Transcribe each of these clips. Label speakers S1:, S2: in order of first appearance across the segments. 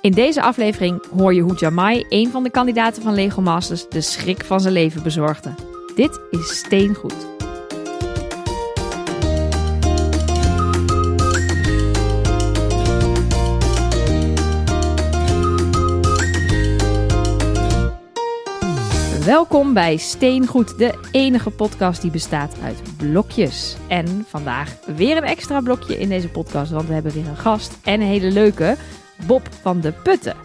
S1: In deze aflevering hoor je hoe Jamai, een van de kandidaten van Lego Masters, de schrik van zijn leven bezorgde. Dit is Steengoed. Welkom bij Steengoed, de enige podcast die bestaat uit blokjes. En vandaag weer een extra blokje in deze podcast, want we hebben weer een gast en een hele leuke, Bob van de Putten.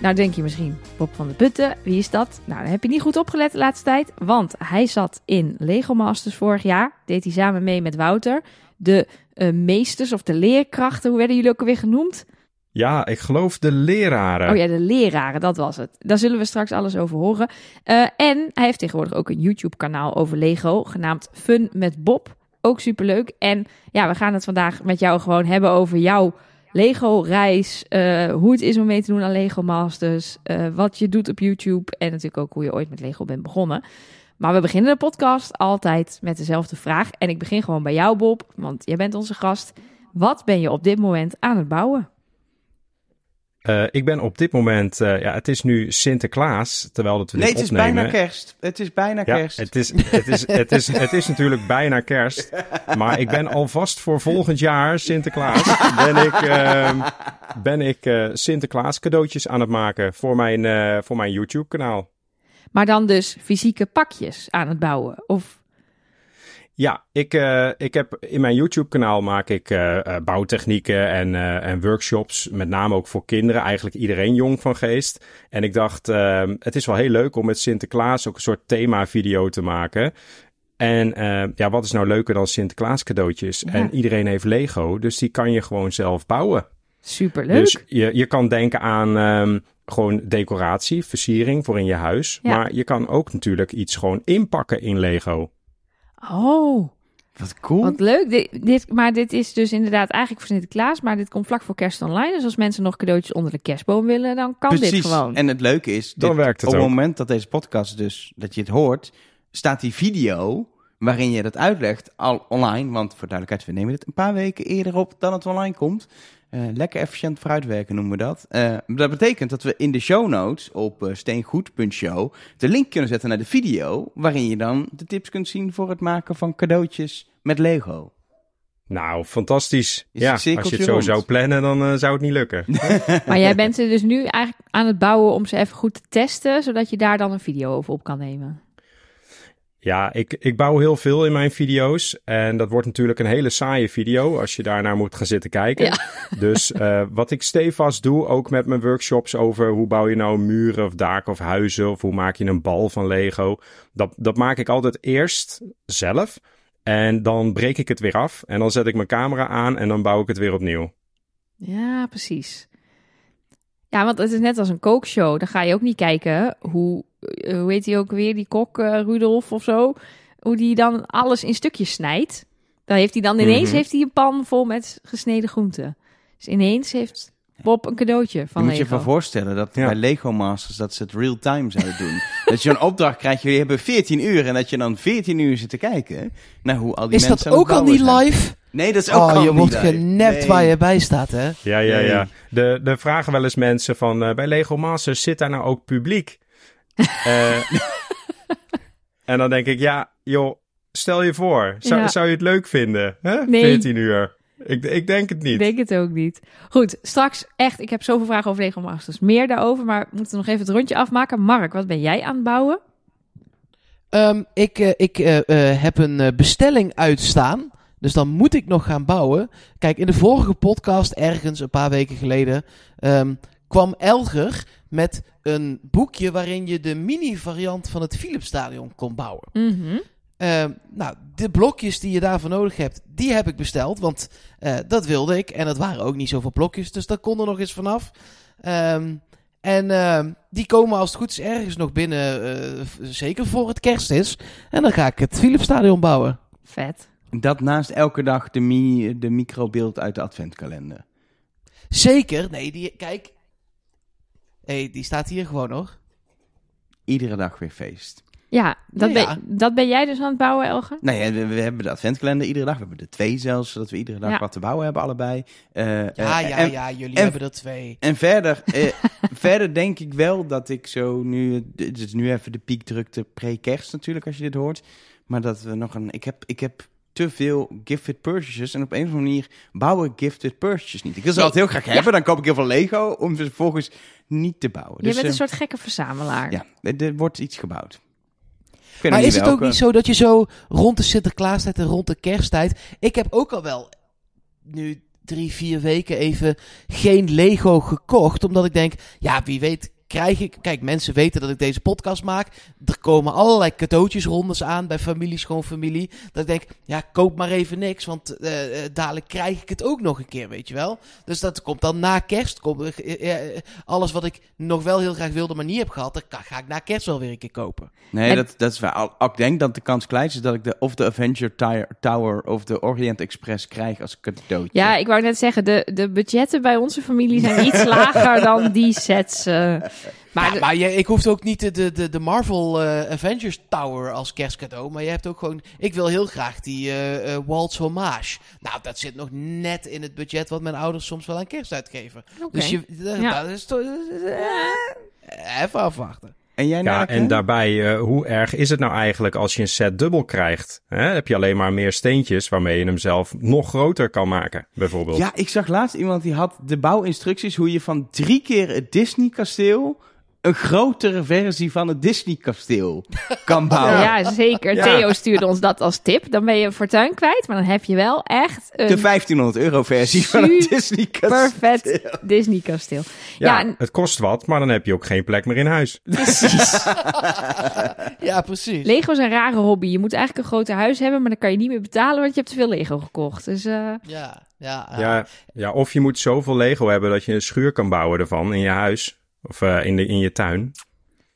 S1: Nou denk je misschien, Bob van de Putten, wie is dat? Nou, dan heb je niet goed opgelet de laatste tijd, want hij zat in Lego Masters vorig jaar, deed hij samen mee met Wouter. De eh, meesters of de leerkrachten, hoe werden jullie ook alweer genoemd?
S2: Ja, ik geloof de leraren.
S1: Oh ja, de leraren, dat was het. Daar zullen we straks alles over horen. Uh, en hij heeft tegenwoordig ook een YouTube-kanaal over Lego, genaamd Fun met Bob. Ook superleuk. En ja, we gaan het vandaag met jou gewoon hebben over jouw Lego-reis. Uh, hoe het is om mee te doen aan Lego Masters. Uh, wat je doet op YouTube. En natuurlijk ook hoe je ooit met Lego bent begonnen. Maar we beginnen de podcast altijd met dezelfde vraag. En ik begin gewoon bij jou, Bob, want jij bent onze gast. Wat ben je op dit moment aan het bouwen?
S2: Uh, ik ben op dit moment, uh, ja, het is nu Sinterklaas, terwijl dat we
S3: nee,
S2: dit
S3: het is
S2: opnemen.
S3: bijna kerst. Het is bijna
S2: ja,
S3: kerst.
S2: Het is, het, is, het, is, het is natuurlijk bijna kerst. Maar ik ben alvast voor volgend jaar, Sinterklaas, ben ik, uh, ben ik uh, Sinterklaas cadeautjes aan het maken voor mijn, uh, voor mijn YouTube kanaal.
S1: Maar dan dus fysieke pakjes aan het bouwen? Of
S2: ja, ik, uh, ik heb in mijn YouTube-kanaal maak ik uh, uh, bouwtechnieken en, uh, en workshops, met name ook voor kinderen, eigenlijk iedereen jong van geest. En ik dacht, uh, het is wel heel leuk om met Sinterklaas ook een soort thema-video te maken. En uh, ja, wat is nou leuker dan Sinterklaas cadeautjes? Ja. En iedereen heeft Lego, dus die kan je gewoon zelf bouwen.
S1: Superleuk.
S2: Dus je, je kan denken aan um, gewoon decoratie, versiering voor in je huis. Ja. Maar je kan ook natuurlijk iets gewoon inpakken in Lego.
S1: Oh,
S3: wat cool.
S1: Wat leuk. Dit, dit, maar dit is dus inderdaad eigenlijk voor Sinterklaas, maar dit komt vlak voor kerst online. Dus als mensen nog cadeautjes onder de kerstboom willen, dan kan
S3: Precies.
S1: dit gewoon.
S3: En het leuke is,
S2: dan
S3: dit,
S2: werkt het
S3: op het moment dat deze podcast dus, dat je het hoort, staat die video waarin je dat uitlegt al online. Want voor duidelijkheid, we nemen dit een paar weken eerder op dan het online komt. Uh, lekker efficiënt vooruitwerken noemen we dat. Uh, dat betekent dat we in de show notes op uh, steengoed.show de link kunnen zetten naar de video. Waarin je dan de tips kunt zien voor het maken van cadeautjes met Lego.
S2: Nou, fantastisch.
S3: Is
S2: ja, als je het zo
S3: rond?
S2: zou plannen, dan uh, zou het niet lukken.
S1: Maar jij bent ze dus nu eigenlijk aan het bouwen om ze even goed te testen, zodat je daar dan een video over op kan nemen.
S2: Ja, ik, ik bouw heel veel in mijn video's. En dat wordt natuurlijk een hele saaie video als je daarnaar moet gaan zitten kijken.
S1: Ja.
S2: Dus uh, wat ik stevast doe, ook met mijn workshops over hoe bouw je nou muren of daken of huizen. Of hoe maak je een bal van Lego. Dat, dat maak ik altijd eerst zelf. En dan breek ik het weer af. En dan zet ik mijn camera aan en dan bouw ik het weer opnieuw.
S1: Ja, precies. Ja, want het is net als een kookshow. Dan ga je ook niet kijken hoe, hoe heet hij ook weer, die kok uh, Rudolf of zo. Hoe die dan alles in stukjes snijdt. Dan heeft hij dan ineens
S2: Mhm.
S1: heeft hij een pan vol met gesneden groenten. Dus ineens heeft Bob een cadeautje van
S3: je moet je even voorstellen dat
S2: Ja.
S3: bij Lego Masters dat ze het real time zouden doen. dat je een opdracht krijgt, jullie hebben 14 uur en dat je dan 14 uur zit te kijken naar hoe al die
S4: Is
S3: mensen
S4: dat
S3: aan
S4: ook al niet
S3: zijn.
S4: live?
S3: Nee, dat is ook
S4: Oh,
S3: al
S4: je wordt genept
S3: Nee.
S4: waar je bij staat, hè?
S2: Ja, ja,
S3: Nee.
S2: ja. De, de vragen wel eens mensen van uh, bij Lego Masters zit daar nou ook publiek? uh, en dan denk ik, ja, joh, stel je voor. Zou,
S1: Ja.
S2: zou je het leuk vinden? Hè?
S1: Nee.
S2: 14 uur. Ik, ik denk het niet.
S1: Ik denk het ook niet. Goed, straks echt, ik heb zoveel vragen over Lego Masters. Meer daarover, maar we moeten nog even het rondje afmaken. Mark, wat ben jij aan het bouwen?
S4: Um, ik uh, ik uh, uh, heb een bestelling uitstaan. Dus dan moet ik nog gaan bouwen. Kijk, in de vorige podcast, ergens een paar weken geleden, um, kwam Elger met een boekje waarin je de mini-variant van het Philipsstadion kon bouwen.
S1: Mm -hmm.
S4: Uh, nou, de blokjes die je daarvoor nodig hebt, die heb ik besteld. Want uh, dat wilde ik. En dat waren ook niet zoveel blokjes. Dus daar kon er nog eens vanaf. Um, en uh, die komen als het goed is ergens nog binnen. uh, zeker voor het kerst is. En dan ga ik het Philipsstadion bouwen.
S1: Vet.
S3: Dat naast elke dag de, mi de microbeeld uit de adventkalender.
S4: Zeker. Nee, die, kijk. hey, die staat hier gewoon hoor.
S3: Iedere dag weer feest.
S1: Ja, dat,
S4: Ja.
S1: Ben, dat ben jij dus aan het bouwen, Elge?
S3: Nou ja, we, we hebben de adventkalender iedere dag. We hebben er twee zelfs, zodat we iedere dag
S1: Ja.
S3: wat te bouwen hebben allebei. Eh,
S4: Ja,
S3: eh,
S4: ja,
S3: en,
S4: ja, jullie
S3: en-
S4: hebben er twee.
S3: En verder, eh, verder denk ik wel dat ik zo nu... Dit is nu even de piekdrukte pre-kerst natuurlijk, als je dit hoort. Maar dat we nog een... Ik heb, ik heb te veel gifted purchases. En op een of andere manier bouwen gifted purchases niet. Ik wil ze
S1: Nee.
S3: altijd heel graag hebben. Dan koop ik heel veel Lego om ze vervolgens niet te bouwen.
S1: Je
S3: Dus,
S1: bent een soort gekke verzamelaar.
S3: Ja, er, er wordt iets gebouwd.
S4: Maar is het ook niet zo dat je zo rond de Sinterklaastijd en rond de kersttijd... Ik heb ook al wel nu drie, vier weken even geen Lego gekocht. Omdat ik denk, ja, wie weet krijg ik... Kijk, mensen weten dat ik deze podcast maak. Er komen allerlei cadeautjesrondes aan bij familie, schoonfamilie. Dat ik denk, ja, koop maar even niks. Want eh, eh, dadelijk krijg ik het ook nog een keer, weet je wel. Dus dat komt dan na kerst. Komt, eh, alles wat ik nog wel heel graag wilde, maar niet heb gehad... dat ga- ga ik na kerst wel weer een keer kopen.
S3: Nee,
S1: En-
S3: dat, dat is waar. Ik denk dat de kans klein is dat ik de, of de Avenger Tire- Tower of de Orient Express krijg als cadeautje.
S1: Ja, ik wou net zeggen, de, de budgetten bij onze familie zijn iets lager dan die sets. eh. Maar
S4: Maar,
S1: de-
S4: maar je, ik hoef ook niet de, de, de, Marvel eh, Avengers Tower als kerstcadeau. Maar je hebt ook gewoon... Ik wil heel graag die eh eh, Waltz Hommage. Nou, dat zit nog net in het budget wat mijn ouders soms wel aan kerst uitgeven. Dus je,
S1: Ja.
S4: dat is toch... even afwachten.
S3: En jij,
S2: Ja, en daarbij, eh, hoe erg is het nou eigenlijk als je een set dubbel krijgt? Hè? Heb je alleen maar meer steentjes waarmee je hem zelf nog groter kan maken, bijvoorbeeld?
S3: Ja, ik zag laatst iemand die had de bouwinstructies hoe je van drie keer het Disney-kasteel een grotere versie van het Disney-kasteel kan bouwen.
S1: ja, zeker.
S2: Ja.
S1: Theo stuurde ons dat als tip. Dan ben je een fortuin kwijt, maar dan heb je wel echt
S3: De
S1: een
S3: 1500 euro versie van het Disney-kasteel.
S1: perfect Disney-kasteel.
S2: Ja,
S1: Ja, en-
S2: het kost wat, maar dan heb je ook geen plek meer in huis.
S1: precies.
S4: Ja, precies.
S1: Lego is een rare hobby. Je moet eigenlijk een groter huis hebben, maar dan kan je niet meer betalen, want je hebt te veel Lego gekocht. Dus eh,
S4: Ja, ja. ja.
S2: Ja, ja, of je moet zoveel Lego hebben dat je een schuur kan bouwen ervan in je huis. Of eh, in, de, in je tuin.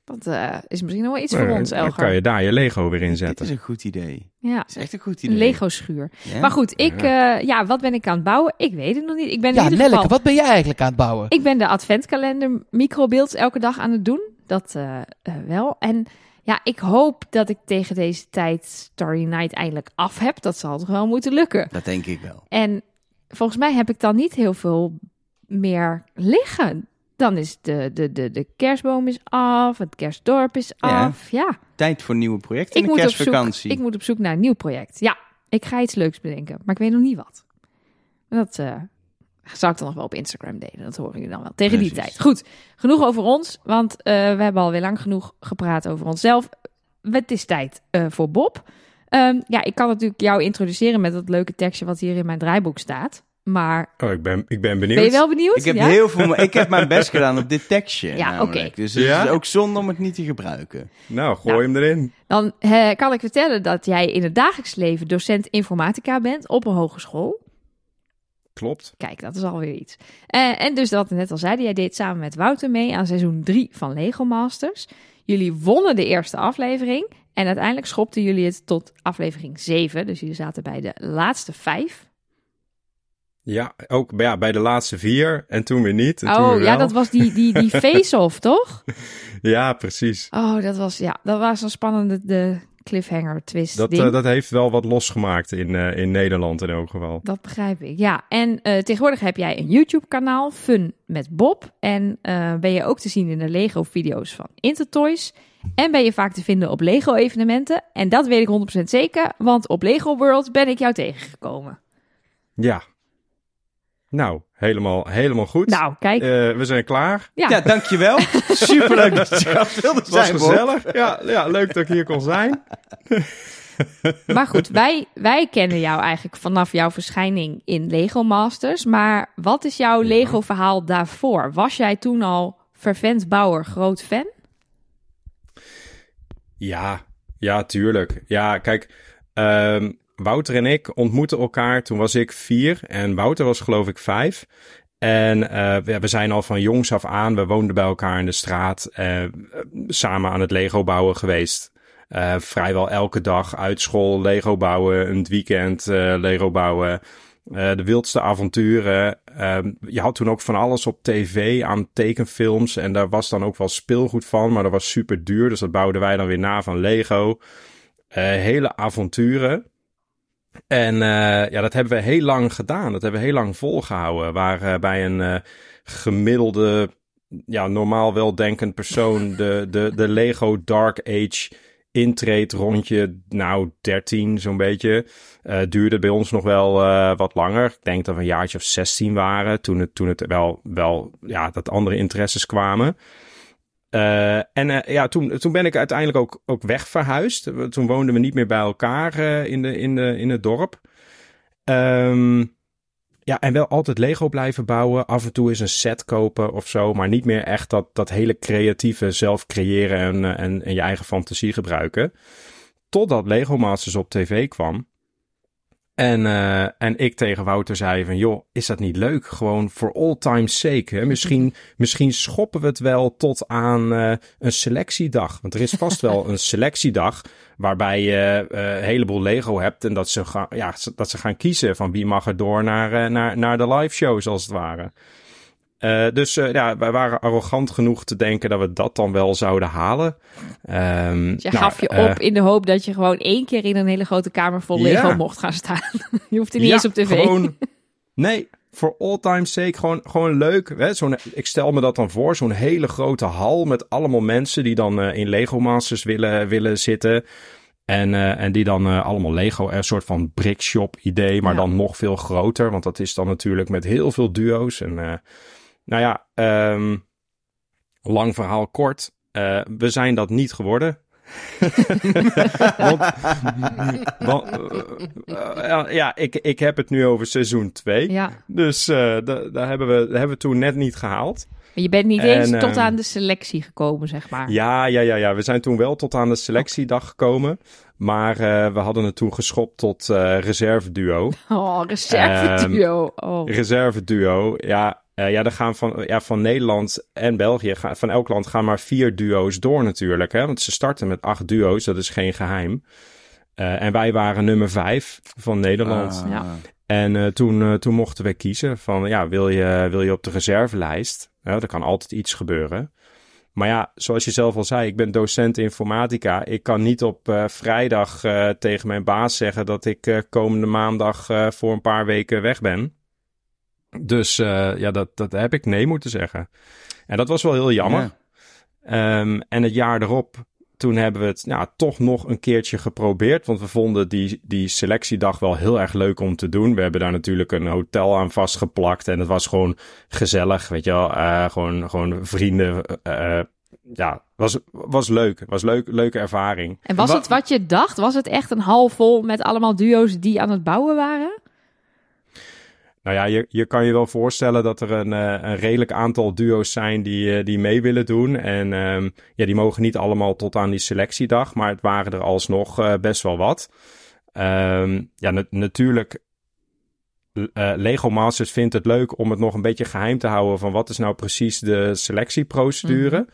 S1: dat eh, is misschien nog wel iets
S2: Nou,
S1: voor ons,
S2: dan
S1: Elger.
S2: kan je daar je Lego weer in
S3: Dit
S2: zetten.
S3: is een goed idee.
S1: Ja,
S3: Dat is echt een goed
S1: een
S3: idee.
S1: Lego-schuur.
S3: Ja?
S1: Maar goed, ik, ja. ja, wat ben ik aan het bouwen? Ik weet het nog niet. Ik ben in
S4: Ja,
S1: ieder
S4: Nelleke,
S1: geval...
S4: wat ben jij eigenlijk aan het bouwen?
S1: Ik ben de adventkalender microbeelds elke dag aan het doen. Dat eh, eh, wel. En ja, ik hoop dat ik tegen deze tijd Starry Night eindelijk af heb. Dat zal toch wel moeten lukken.
S3: Dat denk ik wel.
S1: En volgens mij heb ik dan niet heel veel meer liggen. Dan is de, de, de, de kerstboom is af, het kerstdorp is af. Ja,
S3: Tijd voor nieuwe projecten
S1: ik
S3: in de
S1: moet, op zoek,
S3: kerstvakantie.
S1: ik moet op zoek naar een nieuw project. Ja, ik ga iets leuks bedenken, maar ik weet nog niet wat. Dat eh, zal ik dan nog wel op Instagram delen. Dat horen jullie dan wel tegen die tijd. Goed, genoeg over ons, want eh, we hebben alweer lang genoeg gepraat over onszelf. Het is tijd eh, voor Bob. Ehm, ja, ik kan natuurlijk jou introduceren met dat leuke tekstje wat hier in mijn draaiboek staat. Maar
S2: Oh, ik ben, ik ben benieuwd.
S1: ben je wel benieuwd?
S3: Ik heb,
S1: ja?
S3: heel veel, ik heb mijn best gedaan op dit tekstje.
S1: Ja, oké.
S3: Dus het
S2: Ja?
S3: is ook zonde om het niet te gebruiken.
S2: Nou, gooi
S1: Nou.
S2: hem erin.
S1: Dan eh, kan ik vertellen dat jij in het dagelijks leven docent informatica bent op een hogeschool.
S2: Klopt.
S1: Kijk, dat is alweer iets. Eh, en dus wat we net al zeiden, jij deed samen met Wouter mee aan seizoen 3 van Lego Masters. Jullie wonnen de eerste aflevering en uiteindelijk schopten jullie het tot aflevering 7. Dus jullie zaten bij de laatste vijf.
S2: Ja, ook ja, bij de laatste vier en toen weer niet. En toen
S1: oh,
S2: weer
S1: ja, dat was die, die, die face-off, toch?
S2: Ja, precies.
S1: Oh, dat was, ja, dat was een spannende de cliffhanger twist
S2: Dat, eh, dat heeft wel wat losgemaakt in, eh, in Nederland in elk geval.
S1: Dat begrijp ik, ja. En eh, tegenwoordig heb jij een YouTube-kanaal, Fun met Bob. En ben je ook te zien in de Lego-video's van Intertoys. En ben je vaak te vinden op Lego-evenementen. En dat weet ik 100% zeker, want op Lego World ben ik jou tegengekomen.
S2: Ja. Nou, helemaal, helemaal goed.
S1: Nou, kijk.
S2: Eh, we zijn klaar.
S1: ja,
S3: Ja, dankjewel. Superleuk dat je gast wilde
S2: was
S3: zijn, Bob.
S2: gezellig. Ja, ja, leuk dat ik hier kon zijn.
S1: maar goed, wij, wij kennen jou eigenlijk vanaf jouw verschijning in Lego Masters. Maar wat is jouw
S2: Ja.
S1: Lego-verhaal daarvoor? Was jij toen al vervent bouwer, groot fan?
S2: Ja, ja, tuurlijk. Ja, kijk, ehm, Wouter en ik ontmoetten elkaar. Toen was ik vier en Wouter was geloof ik vijf. En eh, we, zijn al van jongs af aan, we woonden bij elkaar in de straat, eh, samen aan het Lego bouwen geweest. Eh, vrijwel elke dag uit school Lego bouwen, een weekend Lego bouwen. De wildste avonturen. Ehm, je had toen ook van alles op tv aan tekenfilms. En daar was dan ook wel speelgoed van. Maar dat was super duur. Dus dat bouwden wij dan weer na van Lego. Hele avonturen. En eh, ja, dat hebben we heel lang gedaan. Dat hebben we heel lang volgehouden. Waar eh, bij een eh, gemiddelde, ja, normaal weldenkend persoon de, de, de Lego Dark Age intreed rondje, nou 13 zo'n beetje. Duurde bij ons nog wel wat langer. Ik denk dat we een jaartje of 16 waren toen het, toen het wel, wel, ja, dat andere interesses kwamen. Eh, en eh, ja, toen, toen ben ik uiteindelijk ook, ook wegverhuisd. Toen woonden we niet meer bij elkaar eh, in, de, in, de, in het dorp. Ehm, ja, en wel altijd Lego blijven bouwen. Af en toe eens een set kopen of zo. Maar niet meer echt dat, dat hele creatieve zelf creëren en, en, en je eigen fantasie gebruiken. Totdat Lego Masters op tv kwam. En, eh, en ik tegen Wouter zei van, joh, is dat niet leuk? Gewoon voor all time's sake. Hè? Misschien, misschien schoppen we het wel tot aan eh, een selectiedag. Want er is vast wel een selectiedag waarbij je eh, een heleboel Lego hebt. En dat ze, gaan, ja, dat ze gaan kiezen van wie mag er door naar, naar, naar de live shows als het ware. Eh, dus eh, ja, wij waren arrogant genoeg te denken dat we dat dan wel zouden halen. Ehm,
S1: Dus je
S2: nou,
S1: gaf je
S2: eh,
S1: op in de hoop dat je gewoon één keer in een hele grote kamer vol Lego
S2: Ja.
S1: mocht gaan staan. je hoeft er niet
S2: Ja,
S1: eens op tv.
S2: Gewoon, nee, voor all time sake gewoon, gewoon leuk. Hè? Zo'n, ik stel me dat dan voor, zo'n hele grote hal met allemaal mensen die dan in Lego Masters willen, willen zitten. En, en die dan allemaal Lego, een soort van brickshop idee, maar
S1: Ja.
S2: dan nog veel groter. Want dat is dan natuurlijk met heel veel duo's. En nou ja, ehm, lang verhaal kort. eh, we zijn dat niet geworden. want, want, eh, eh, ja, ik, ik heb het nu over seizoen 2.
S1: Ja.
S2: Dus da- daar hebben, we, hebben we toen net niet gehaald.
S1: Maar je bent niet
S2: En,
S1: eens tot
S2: ehm,
S1: aan de selectie gekomen, zeg maar.
S2: Ja, ja, ja, ja. We zijn toen wel tot aan de selectiedag gekomen. Maar we hadden het toen geschopt tot eh reserve duo.
S1: Oh, reserve duo. Oh.
S2: Reserve duo, ja. Eh ja, er gaan van, ja, van Nederland en België, gaan, van elk land gaan maar vier duo's door natuurlijk. Hè? Want ze starten met acht duo's, dat is geen geheim. Eh, en wij waren nummer vijf van Nederland.
S3: Ah.
S1: Ja.
S2: En eh, toen, eh, toen mochten we kiezen van, ja, wil je, wil je op de reservelijst? Ja, er kan altijd iets gebeuren. Maar ja, zoals je zelf al zei, ik ben docent informatica. Ik kan niet op eh, vrijdag eh, tegen mijn baas zeggen dat ik eh, komende maandag eh, voor een paar weken weg ben. Dus eh, ja, dat, dat heb ik nee moeten zeggen. En dat was wel heel jammer.
S3: Ja.
S2: Ehm, en het jaar erop, toen hebben we het ja, toch nog een keertje geprobeerd. Want we vonden die, die selectiedag wel heel erg leuk om te doen. We hebben daar natuurlijk een hotel aan vastgeplakt. En het was gewoon gezellig, weet je wel. Eh, gewoon, gewoon vrienden. eh, ja, was, was leuk. Was leuk, leuke ervaring.
S1: En was
S3: Wa-
S1: het wat je dacht? Was het echt een hal vol met allemaal duo's die aan het bouwen waren?
S2: Nou ja, je, je kan je wel voorstellen dat er een, eh, een redelijk aantal duo's zijn die, eh, die mee willen doen. En ehm, ja, die mogen niet allemaal tot aan die selectiedag, maar het waren er alsnog eh, best wel wat. Ehm, ja, na- natuurlijk, Lego Masters vindt het leuk om het nog een beetje geheim te houden van wat is nou precies de selectieprocedure.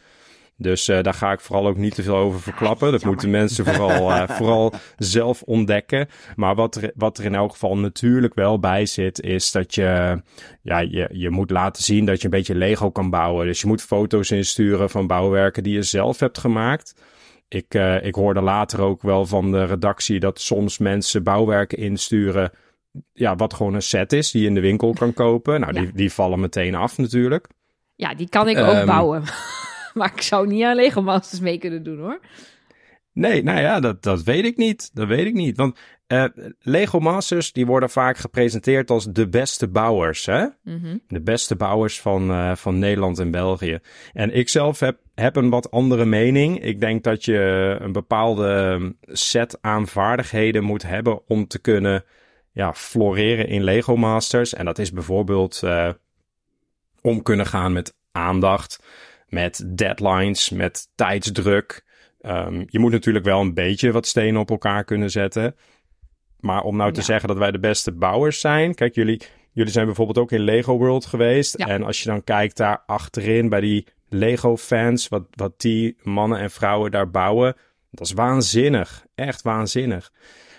S2: Dus eh, daar ga ik vooral ook niet te veel over verklappen. Dat moeten mensen vooral, eh, vooral zelf ontdekken. Maar wat er, wat er in elk geval natuurlijk wel bij zit, is dat je, ja, je, je moet laten zien dat je een beetje Lego kan bouwen. Dus je moet foto's insturen van bouwwerken die je zelf hebt gemaakt. Ik, eh, ik hoorde later ook wel van de redactie dat soms mensen bouwwerken insturen. Ja, wat gewoon een set is die je in de winkel kan kopen. Nou,
S1: Ja.
S2: die, die vallen meteen af natuurlijk.
S1: Ja, die kan ik ook
S2: Ehm.
S1: bouwen. Maar ik zou niet aan Lego Masters mee kunnen doen hoor.
S2: Nee, nou ja, dat, dat weet ik niet. Dat weet ik niet. Want eh, Lego Masters, die worden vaak gepresenteerd als de beste bouwers. Hè?
S1: Mhm.
S2: De beste bouwers van, eh, van Nederland en België. En ik zelf heb, heb een wat andere mening. Ik denk dat je een bepaalde set aan vaardigheden moet hebben om te kunnen ja, floreren in Lego Masters. En dat is bijvoorbeeld eh, om kunnen gaan met aandacht, met deadlines, met tijdsdruk. Ehm, je moet natuurlijk wel een beetje wat stenen op elkaar kunnen zetten. Maar om nou te
S1: Ja.
S2: zeggen dat wij de beste bouwers zijn. Kijk, jullie, jullie zijn bijvoorbeeld ook in Lego World geweest.
S1: Ja.
S2: En als je dan kijkt daar achterin bij die Lego fans, wat, wat die mannen en vrouwen daar bouwen. Dat is waanzinnig. Echt waanzinnig.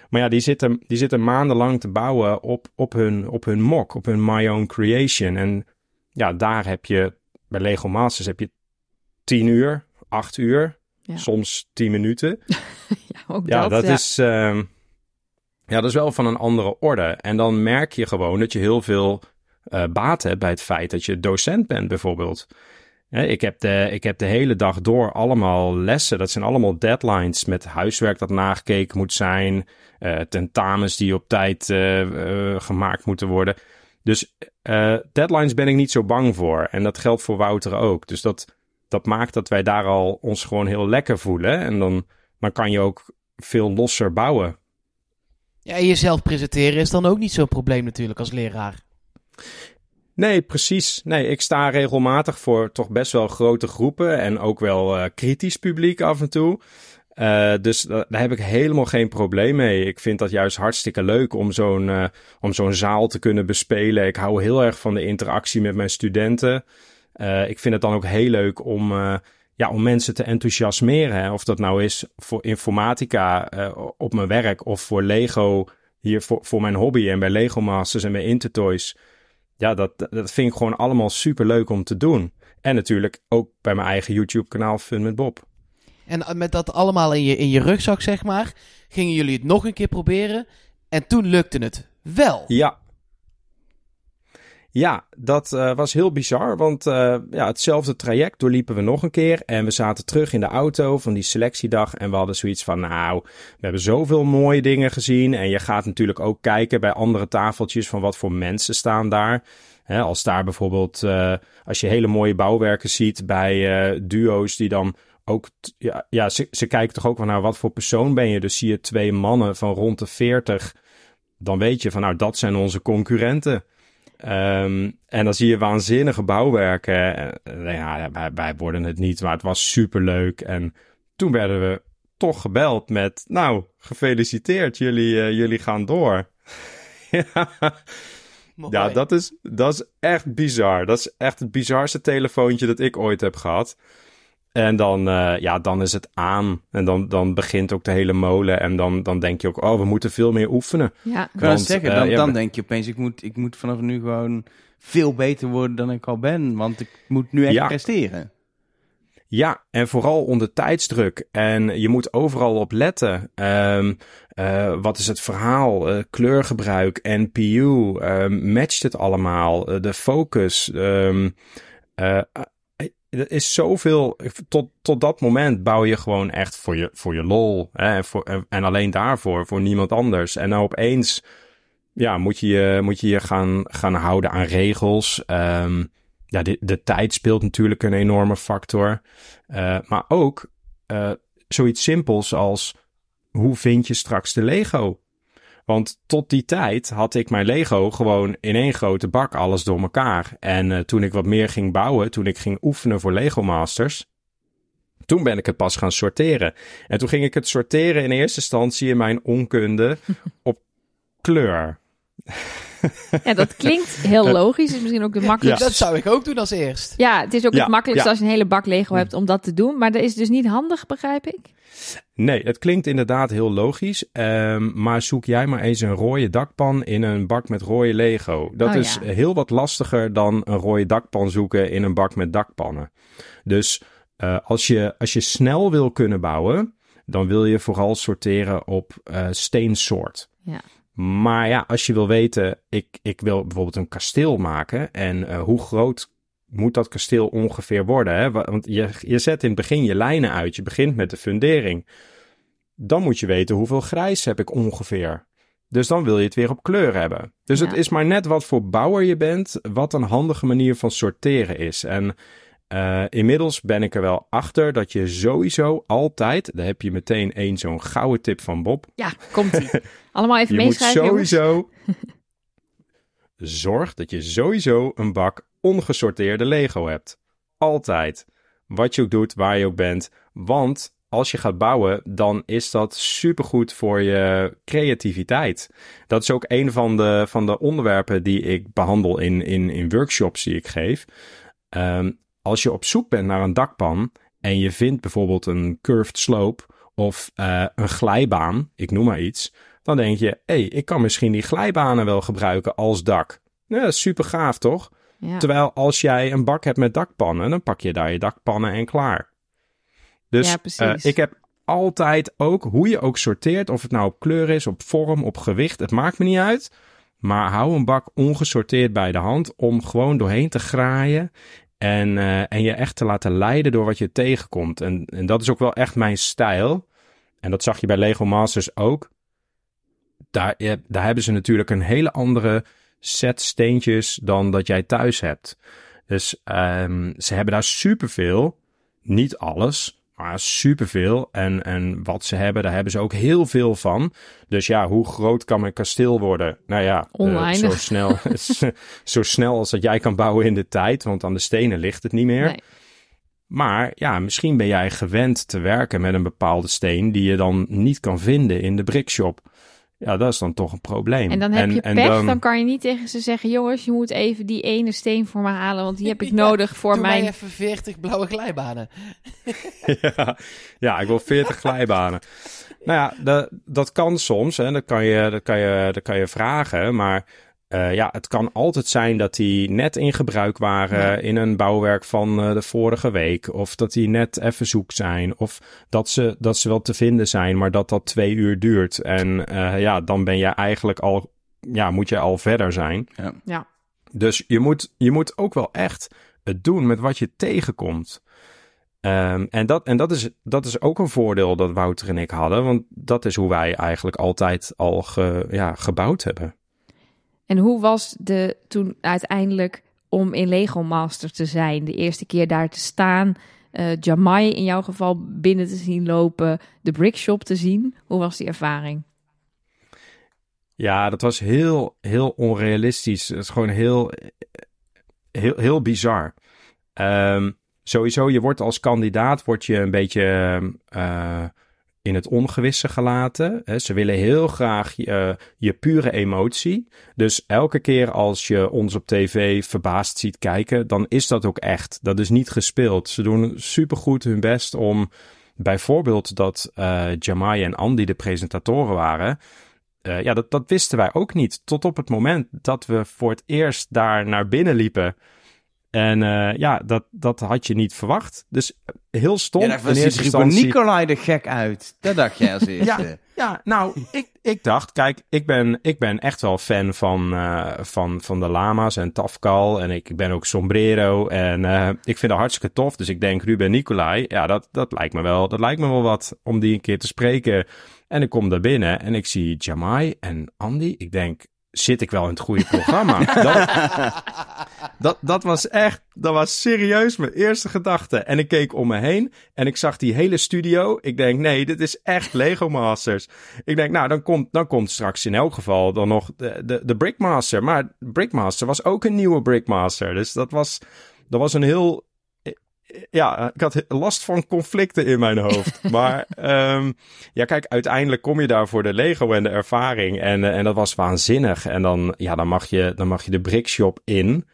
S2: Maar ja, die zitten, die zitten maandenlang te bouwen op, op, hun, op hun mock, op hun My Own Creation. En ja, daar heb je, bij Lego Masters heb je tien uur, acht uur,
S1: Ja.
S2: soms tien minuten.
S1: Ja, ook
S2: Ja, dat,
S1: ja.
S2: is. ehm, ja, dat is wel van een andere orde. En dan merk je gewoon dat je heel veel eh, baat hebt bij het feit dat je docent bent, bijvoorbeeld. Hè, ik, heb de, ik heb de hele dag door allemaal lessen. Dat zijn allemaal deadlines met huiswerk dat nagekeken moet zijn. eh, tentamens die op tijd eh, gemaakt moeten worden. Dus deadlines ben ik niet zo bang voor. En dat geldt voor Wouter ook. Dus dat, dat maakt dat wij daar al ons gewoon heel lekker voelen. En dan, dan kan je ook veel losser bouwen.
S4: Ja, en jezelf presenteren is dan ook niet zo'n probleem natuurlijk als leraar.
S2: Nee, precies. Nee, ik sta regelmatig voor toch best wel grote groepen en ook wel eh, kritisch publiek af en toe. Eh, dus da- daar heb ik helemaal geen probleem mee. Ik vind dat juist hartstikke leuk om zo'n eh, om zo'n zaal te kunnen bespelen. Ik hou heel erg van de interactie met mijn studenten. Eh, ik vind het dan ook heel leuk om, eh, ja, om mensen te enthousiasmeren. Hè. Of dat nou is voor informatica eh, op mijn werk of voor Lego hier voor, voor mijn hobby en bij Lego Masters en bij Intertoys. Ja, dat, dat vind ik gewoon allemaal super leuk om te doen. En natuurlijk ook bij mijn eigen YouTube-kanaal Fun met Bob.
S4: En met dat allemaal in je, in je rugzak, zeg maar, gingen jullie het nog een keer proberen. En toen lukte het wel.
S2: Ja. Ja, dat eh, was heel bizar, want eh, ja, hetzelfde traject doorliepen we nog een keer. En we zaten terug in de auto van die selectiedag en we hadden zoiets van, nou, we hebben zoveel mooie dingen gezien. En je gaat natuurlijk ook kijken bij andere tafeltjes van wat voor mensen staan daar. Als daar bijvoorbeeld, eh, als je hele mooie bouwwerken ziet bij duo's die dan ook, ja, ze, ze kijken toch ook wel naar wat voor persoon ben je. Dus zie je twee mannen van rond de 40, dan weet je van nou, dat zijn onze concurrenten. Ehm, en dan zie je waanzinnige bouwwerken. Eh, ja, wij, wij worden het niet, maar het was superleuk. En toen werden we toch gebeld met, nou, gefeliciteerd, jullie, eh, jullie gaan door. ja, ja dat, is, dat is echt bizar. Dat is echt het bizarste telefoontje dat ik ooit heb gehad. En dan, eh, ja, dan is het aan. En dan, dan begint ook de hele molen. En dan, dan denk je ook, oh, we moeten veel meer oefenen.
S1: Ja,
S3: Ik kan
S2: Want,
S3: zeggen,
S2: eh,
S3: dan,
S2: ja,
S3: dan denk je opeens, ik moet, ik moet vanaf nu gewoon veel beter worden dan ik al ben. Want ik moet nu echt
S2: Ja.
S3: presteren.
S2: Ja, en vooral onder tijdsdruk. En je moet overal op letten. Ehm, eh, wat is het verhaal? Eh, kleurgebruik, NPU, ehm, matcht het allemaal? De focus. eh, er is zoveel. Tot, tot dat moment bouw je gewoon echt voor je, voor je lol. Hè, en, voor, en- en alleen daarvoor, voor niemand anders. En nou opeens ja, moet je je, moet je, je gaan, gaan houden aan regels. Ehm, ja, de, de tijd speelt natuurlijk een enorme factor. Eh, maar ook eh, zoiets simpels als hoe vind je straks de Lego? Want tot die tijd had ik mijn Lego gewoon in één grote bak alles door elkaar. En eh, toen ik wat meer ging bouwen, toen ik ging oefenen voor Lego Masters, toen ben ik het pas gaan sorteren. En toen ging ik het sorteren in eerste instantie in mijn onkunde op kleur.
S1: ja, dat klinkt heel logisch. is misschien ook de makkelijkste.
S4: Dat zou ik ook doen als eerst.
S1: Ja, het is ook
S2: Ja,
S1: het makkelijkste
S2: ja.
S1: als je een hele bak Lego hebt om dat te doen. Maar dat is dus niet handig, begrijp ik.
S2: Nee, het klinkt inderdaad heel logisch. ehm, maar zoek jij maar eens een rode dakpan in een bak met rode Lego. Dat
S1: Oh,
S2: is
S1: ja.
S2: heel wat lastiger dan een rode dakpan zoeken in een bak met dakpannen. Dus eh, als, je, als je snel wil kunnen bouwen, dan wil je vooral sorteren op eh, steensoort.
S1: Ja.
S2: Maar ja, als je wil weten, ik, ik wil bijvoorbeeld een kasteel maken. En eh, hoe groot moet dat kasteel ongeveer worden? Hè? Wa- Want je, je zet in het begin je lijnen uit. Je begint met de fundering. Dan moet je weten hoeveel grijs heb ik ongeveer. Dus dan wil je het weer op kleur hebben. Dus
S1: Ja.
S2: het is maar net wat voor bouwer je bent, wat een handige manier van sorteren is. En eh, inmiddels ben ik er wel achter dat je sowieso altijd, daar heb je meteen één zo'n gouden tip van Bob.
S1: Ja, komt-ie. Allemaal even
S2: Je moet
S1: meeschrijven, jongens.
S2: sowieso. Zorg dat je sowieso een bak ongesorteerde Lego hebt. Altijd. Wat je ook doet, waar je ook bent. Want als je gaat bouwen, dan is dat supergoed voor je creativiteit. Dat is ook een van de, van de onderwerpen die ik behandel in, in, in workshops die ik geef. Ehm, als je op zoek bent naar een dakpan en je vindt bijvoorbeeld een curved slope of eh, een glijbaan, ik noem maar iets, dan denk je, hé, hey, ik kan misschien die glijbanen wel gebruiken als dak. Ja, super gaaf toch?
S1: Ja.
S2: Terwijl als jij een bak hebt met dakpannen, dan pak je daar je dakpannen en klaar. Dus
S1: Ja,
S2: eh, ik heb altijd ook, hoe je ook sorteert, of het nou op kleur is, op vorm, op gewicht, het maakt me niet uit. Maar hou een bak ongesorteerd bij de hand om gewoon doorheen te graaien. En, eh, en je echt te laten leiden door wat je tegenkomt. En, en dat is ook wel echt mijn stijl. En dat zag je bij Lego Masters ook. Daar, daar hebben ze natuurlijk een hele andere set steentjes dan dat jij thuis hebt. Dus ehm, ze hebben daar superveel. Niet alles, maar superveel. En, en wat ze hebben, daar hebben ze ook heel veel van. Dus ja, hoe groot kan mijn kasteel worden? Nou ja, eh, zo, snel, zo snel als dat jij kan bouwen in de tijd. Want aan de stenen ligt het niet meer.
S1: Nee.
S2: Maar ja, misschien ben jij gewend te werken met een bepaalde steen die je dan niet kan vinden in de brickshop. Ja, dat is dan toch een probleem.
S1: En dan heb je
S2: en
S1: pech,
S2: dan-
S1: dan... kan je niet tegen ze zeggen... jongens, je moet even die ene steen voor me halen... want die heb ik
S4: Ja,
S1: nodig voor
S4: Doe
S1: mijn...
S4: mij even 40 blauwe glijbanen.
S2: ja, ja, ik wil 40 glijbanen. Nou ja, dat, dat kan soms. Hè. Dat, kan je, dat, kan je, dat kan je vragen. Maar eh, ja, het kan altijd zijn dat die net in gebruik waren
S1: Ja.
S2: in een bouwwerk van eh, de vorige week. Of dat die net even zoek zijn. Of dat ze, dat ze wel te vinden zijn, maar dat dat twee uur duurt. En eh, ja, dan ben je eigenlijk al, ja, moet je al verder zijn.
S3: Ja.
S1: Ja.
S2: Dus je moet, je moet ook wel echt het doen met wat je tegenkomt. Ehm, en dat, en dat, is, dat is ook een voordeel dat Wouter en ik hadden. Want dat is hoe wij eigenlijk altijd al ge, ja, gebouwd hebben.
S1: En hoe was de toen uiteindelijk om in Lego Master te zijn? De eerste keer daar te staan, eh Jamai in jouw geval binnen te zien lopen, de brickshop te zien. Hoe was die ervaring?
S2: Ja, dat was heel, heel onrealistisch. Het is gewoon heel, heel, heel bizar. Ehm, sowieso, je wordt als kandidaat word je een beetje eh, in het ongewisse gelaten. Ze willen heel graag je, je pure emotie. Dus elke keer als je ons op tv verbaasd ziet kijken, dan is dat ook echt. Dat is niet gespeeld. Ze doen supergoed hun best om bijvoorbeeld dat eh Jamai en Andy de presentatoren waren. Eh, ja, dat, dat wisten wij ook niet. Tot op het moment dat we voor het eerst daar naar binnen liepen. En eh, ja, dat, dat had je niet verwacht. Dus eh, heel stom.
S3: Ja,
S2: in
S3: was
S2: eerste
S3: die
S2: instantie.
S3: Nicolai er gek uit. Dat dacht jij als eerste.
S2: Ja, nou, ik, ik dacht, kijk, ik ben, ik ben echt wel fan van, eh, van, van de lama's en Tafkal. En ik ben ook sombrero. En ik vind dat hartstikke tof. Dus ik denk, Ruben Nicolai, ja, dat, dat, lijkt me wel, dat lijkt me wel wat om die een keer te spreken. En ik kom daar binnen en ik zie Jamai en Andy. Ik denk, zit ik wel in het goede programma? dat, dat, dat was echt, dat was serieus mijn eerste gedachte. En ik keek om me heen en ik zag die hele studio. Ik denk, nee, dit is echt Lego Masters. Ik denk, nou, dan komt, dan komt straks in elk geval dan nog de, de, de Brickmaster. Maar Brickmaster was ook een nieuwe Brickmaster. Dus dat was, dat was een heel... Ja, ik had last van conflicten in mijn hoofd. maar ehm, ja, kijk, uiteindelijk kom je daar voor de Lego en de ervaring. En, eh, en dat was waanzinnig. En dan, ja, dan, mag, je, dan mag je de brickshop in.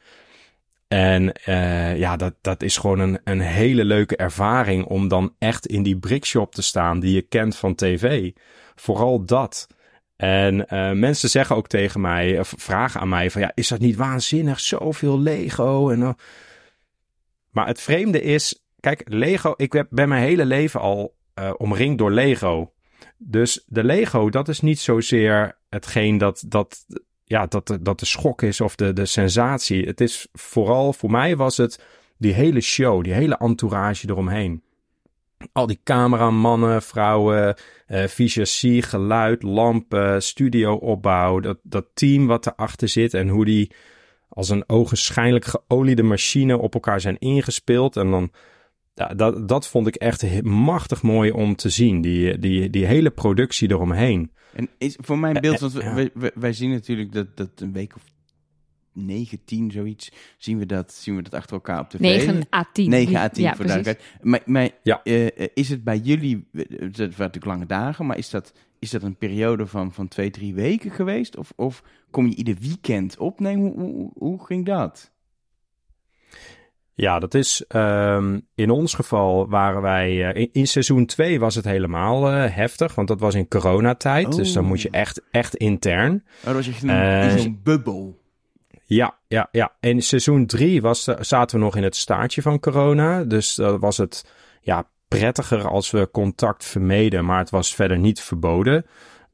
S2: En eh, ja, dat, dat is gewoon een, een hele leuke ervaring om dan echt in die brickshop te staan die je kent van tv. Vooral dat. En eh, mensen zeggen ook tegen mij, of vragen aan mij van ja, is dat niet waanzinnig? Zoveel Lego en... Maar het vreemde is, kijk, Lego, ik ben mijn hele leven al eh, omringd door Lego. Dus de Lego, dat is niet zozeer hetgeen dat, dat, ja, dat, dat de schok is of de, de sensatie. Het is vooral, voor mij was het die hele show, die hele entourage eromheen. Al die cameramannen, vrouwen, visagie, geluid, lampen, studioopbouw, dat, dat team wat erachter zit en hoe die als een ogenschijnlijk geoliede machine op elkaar zijn ingespeeld. En dan, ja, dat, dat vond ik echt machtig mooi om te zien, die, die, die hele productie eromheen.
S3: En is voor mijn beeld,
S2: Eh,
S3: want wij, wij, zien natuurlijk dat, dat een week of 9, 10, zoiets, zien we dat, zien we dat achter elkaar op tv.
S1: 9 à 10.
S3: 9 à 10
S1: ja,
S3: voor duidelijkheid. Maar, maar
S2: Ja.
S3: eh, is het bij jullie, eh, het waren natuurlijk lange dagen, maar is dat, is dat een periode van, van twee, drie weken geweest? Of, of kom je ieder weekend opnemen? Hoe, hoe, hoe ging dat?
S2: Ja, dat is ehm, in ons geval waren wij. eh, in, in seizoen 2 was het helemaal eh, heftig, want dat was in coronatijd. Dus dan moet je echt, echt intern.
S3: Oh, dat was echt een,
S2: Eh,
S3: bubbel.
S2: Ja, ja, ja. En in seizoen 3 was, eh, zaten we nog in het staartje van corona. Dus dan was het ja, prettiger als we contact vermeden, maar het was verder niet verboden.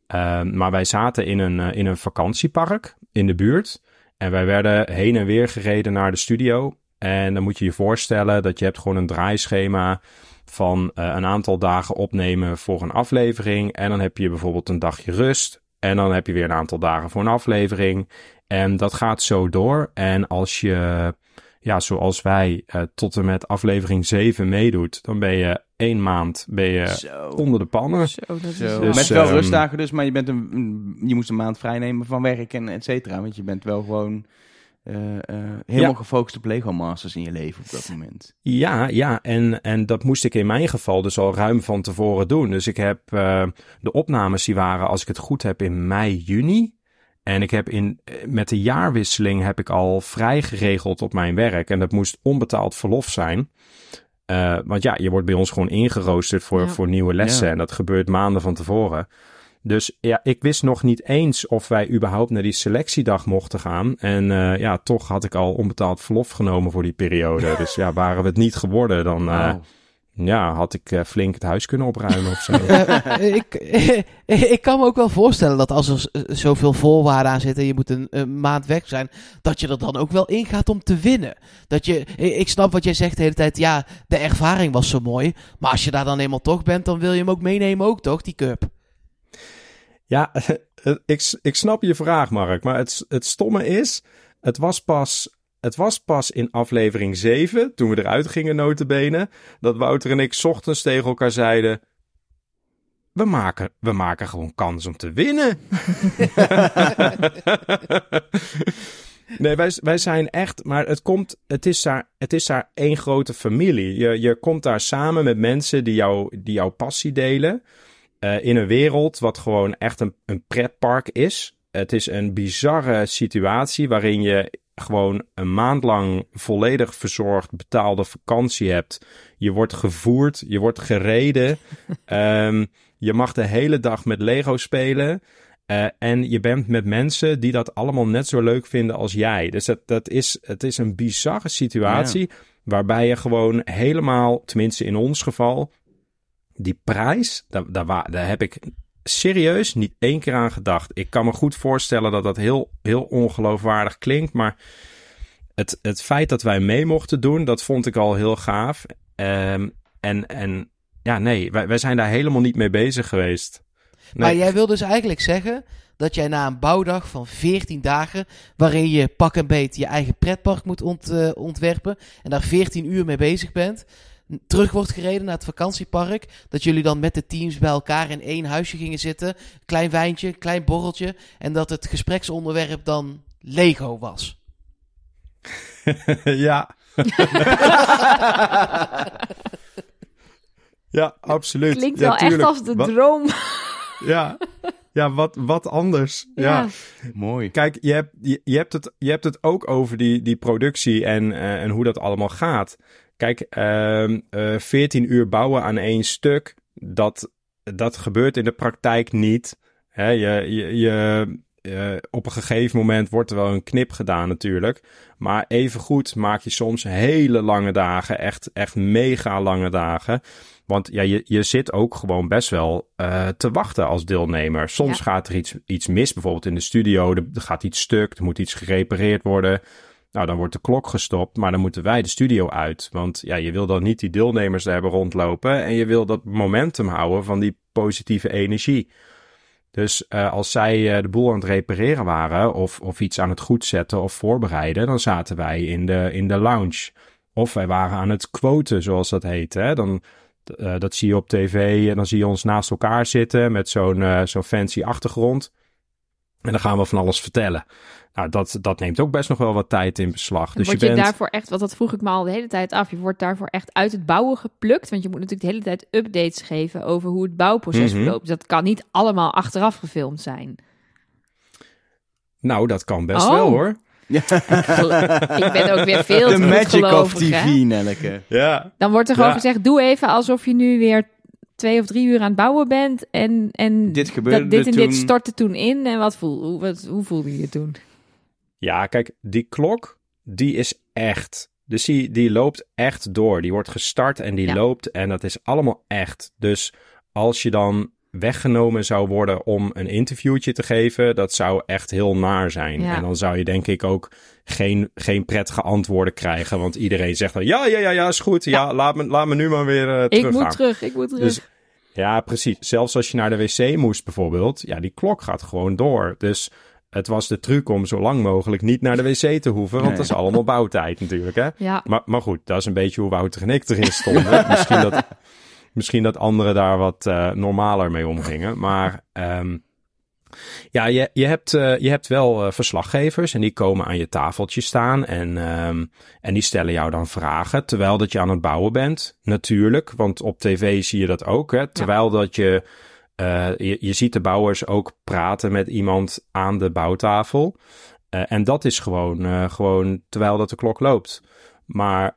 S2: Ehm, maar wij zaten in een, eh, in een vakantiepark in de buurt. En wij werden heen en weer gereden naar de studio. En dan moet je je voorstellen dat je hebt gewoon een draaischema van eh, een aantal dagen opnemen voor een aflevering. En dan heb je bijvoorbeeld een dagje rust. En dan heb je weer een aantal dagen voor een aflevering. En dat gaat zo door. En als je, ja, zoals wij, eh, tot en met aflevering 7 meedoet, dan ben je één maand ben je
S3: Zo.
S2: onder de pannen.
S1: Zo, dat is
S3: Zo.
S2: Dus,
S3: Met wel
S2: ehm,
S3: rustdagen dus, maar je, bent een, je moest een maand vrijnemen van werk en et cetera. Want je bent wel gewoon eh, eh, helemaal
S2: Ja.
S3: gefocust op Lego Masters in je leven op dat moment.
S2: Ja, ja, en, en dat moest ik in mijn geval dus al ruim van tevoren doen. Dus ik heb eh, de opnames die waren, als ik het goed heb, in mei, juni. En ik heb in, eh, met de jaarwisseling heb ik al vrij geregeld op mijn werk. En dat moest onbetaald verlof zijn. Eh, want ja, je wordt bij ons gewoon ingeroosterd voor,
S1: Ja.
S2: voor nieuwe lessen.
S3: Ja.
S2: En dat gebeurt maanden van tevoren. Dus ja, ik wist nog niet eens of wij überhaupt naar die selectiedag mochten gaan. En eh, ja, toch had ik al onbetaald verlof genomen voor die periode. Dus ja, waren we het niet geworden, dan eh,
S3: Wauw.
S2: Ja, had ik eh, flink het huis kunnen opruimen of zo.
S4: Eh, ik, ik kan me ook wel voorstellen dat als er zoveel voorwaarden aan zitten en je moet een, een maand weg zijn, dat je er dan ook wel in gaat om te winnen. Dat je, ik ik snap wat jij zegt de hele tijd, ja, de ervaring was zo mooi, maar als je daar dan eenmaal toch bent, dan wil je hem ook meenemen ook toch, die cup?
S2: Ja, ik, ik snap je vraag, Mark. Maar het, het stomme is, het was pas... Het was pas in aflevering 7, toen we eruit gingen notenbenen, dat Wouter en ik ochtends tegen elkaar zeiden... We maken, we maken gewoon kans om te winnen. nee, wij, wij zijn echt, maar het, komt, het, is daar, het is daar één grote familie. Je, je komt daar samen met mensen die, jou, die jouw passie delen. eh, in een wereld wat gewoon echt een, een pretpark is. Het is een bizarre situatie waarin je gewoon een maand lang volledig verzorgd betaalde vakantie hebt. Je wordt gevoerd, je wordt gereden. Ehm, je mag de hele dag met Lego spelen. Eh, en je bent met mensen die dat allemaal net zo leuk vinden als jij. Dus dat, dat is, het is een bizarre situatie. Waarbij je gewoon helemaal, tenminste in ons geval, die prijs, daar, daar, heb ik serieus niet één keer aan gedacht. Ik kan me goed voorstellen dat dat heel, heel ongeloofwaardig klinkt. Maar het, het feit dat wij mee mochten doen, dat vond ik al heel gaaf. Ehm, en, en ja, nee, wij, wij zijn daar helemaal niet mee bezig geweest.
S4: Maar jij wil dus eigenlijk zeggen dat jij na een bouwdag van 14 dagen, waarin je pak en beet je eigen pretpark moet ont, eh, ontwerpen en daar 14 uur mee bezig bent, terug wordt gereden naar het vakantiepark, dat jullie dan met de teams bij elkaar in één huisje gingen zitten, klein wijntje, klein borreltje, en dat het gespreksonderwerp dan Lego was.
S2: ja. ja, absoluut.
S1: Klinkt
S2: ja,
S1: wel echt als de
S2: Wat-
S1: droom.
S2: Ja, ja wat, wat anders. ja.
S3: Mooi.
S2: Kijk, je hebt, je, je hebt, het, je hebt het ook over die, die productie en, eh, en hoe dat allemaal gaat. Kijk, ehm eh 14 uur bouwen aan één stuk, dat, dat gebeurt in de praktijk niet. Hè, je, je, je, eh, op een gegeven moment wordt er wel een knip gedaan natuurlijk. Maar evengoed maak je soms hele lange dagen, echt, echt mega lange dagen. Want ja, je, je zit ook gewoon best wel eh, te wachten als deelnemer. Soms
S1: Ja.
S2: gaat er iets, iets mis, bijvoorbeeld in de studio. Er, er gaat iets stuk, er moet iets gerepareerd worden. Nou, dan wordt de klok gestopt, maar dan moeten wij de studio uit. Want ja, je wil dan niet die deelnemers hebben rondlopen. En je wil dat momentum houden van die positieve energie. Dus eh, als zij eh, de boel aan het repareren waren, of, of iets aan het goedzetten of voorbereiden, dan zaten wij in de, in de lounge. Of wij waren aan het quoten, zoals dat heet. Hè? Dan, eh, dat zie je op tv en dan zie je ons naast elkaar zitten met zo'n zo'n fancy achtergrond. En dan gaan we van alles vertellen. Nou, dat, dat neemt ook best nog wel wat tijd in beslag. Dus
S1: word
S2: je
S1: je,
S2: bent...
S1: daarvoor echt, want dat vroeg ik me al de hele tijd af, je wordt daarvoor echt uit het bouwen geplukt. Want je moet natuurlijk de hele tijd updates geven over hoe het bouwproces
S2: Mhm.
S1: verloopt. Dat kan niet allemaal achteraf gefilmd zijn.
S2: Nou, dat kan best
S1: Oh.
S2: wel hoor.
S3: Ja.
S1: Ik ben ook weer veel
S3: The
S1: te
S3: magic of TV,
S1: hè?
S3: Nelke.
S2: Ja,
S1: Dan wordt er gewoon
S2: Ja.
S1: gezegd, doe even alsof je nu weer twee of drie uur aan het bouwen bent. En, en
S3: Dit gebeurde
S1: dat, dit en
S3: toen.
S1: dit stortte toen in. En wat voel, hoe, wat, hoe voelde je je toen?
S2: Ja, kijk, die klok, die is echt. Dus die, die loopt echt door. Die wordt gestart en die
S1: Ja.
S2: loopt en dat is allemaal echt. Dus als je dan weggenomen zou worden om een interviewtje te geven, dat zou echt heel naar zijn.
S1: Ja.
S2: En dan zou je denk ik ook geen, geen prettige antwoorden krijgen, want iedereen zegt dan, ja, ja, ja, ja, is goed. Ja, laat, me, laat me nu maar weer eh
S1: Ik moet terug, ik moet terug.
S2: Dus ja, precies. Zelfs als je naar de wc moest bijvoorbeeld, ja, die klok gaat gewoon door. Dus het was de truc om zo lang mogelijk niet naar de wc te hoeven, want
S3: Nee.
S2: dat is allemaal bouwtijd natuurlijk, hè.
S1: ja,
S2: Maar, maar goed, dat is een beetje hoe Wouter en ik erin stonden. misschien, dat, misschien dat anderen daar wat eh, normaler mee omgingen. Maar ehm, ja, je, je, hebt, eh, je hebt wel eh, verslaggevers en die komen aan je tafeltje staan. En, ehm, en die stellen jou dan vragen terwijl dat je aan het bouwen bent. Natuurlijk, want op tv zie je dat ook. Hè? Terwijl dat je, eh, je... Je ziet de bouwers ook praten met iemand aan de bouwtafel. En dat is gewoon, gewoon terwijl dat de klok loopt. Maar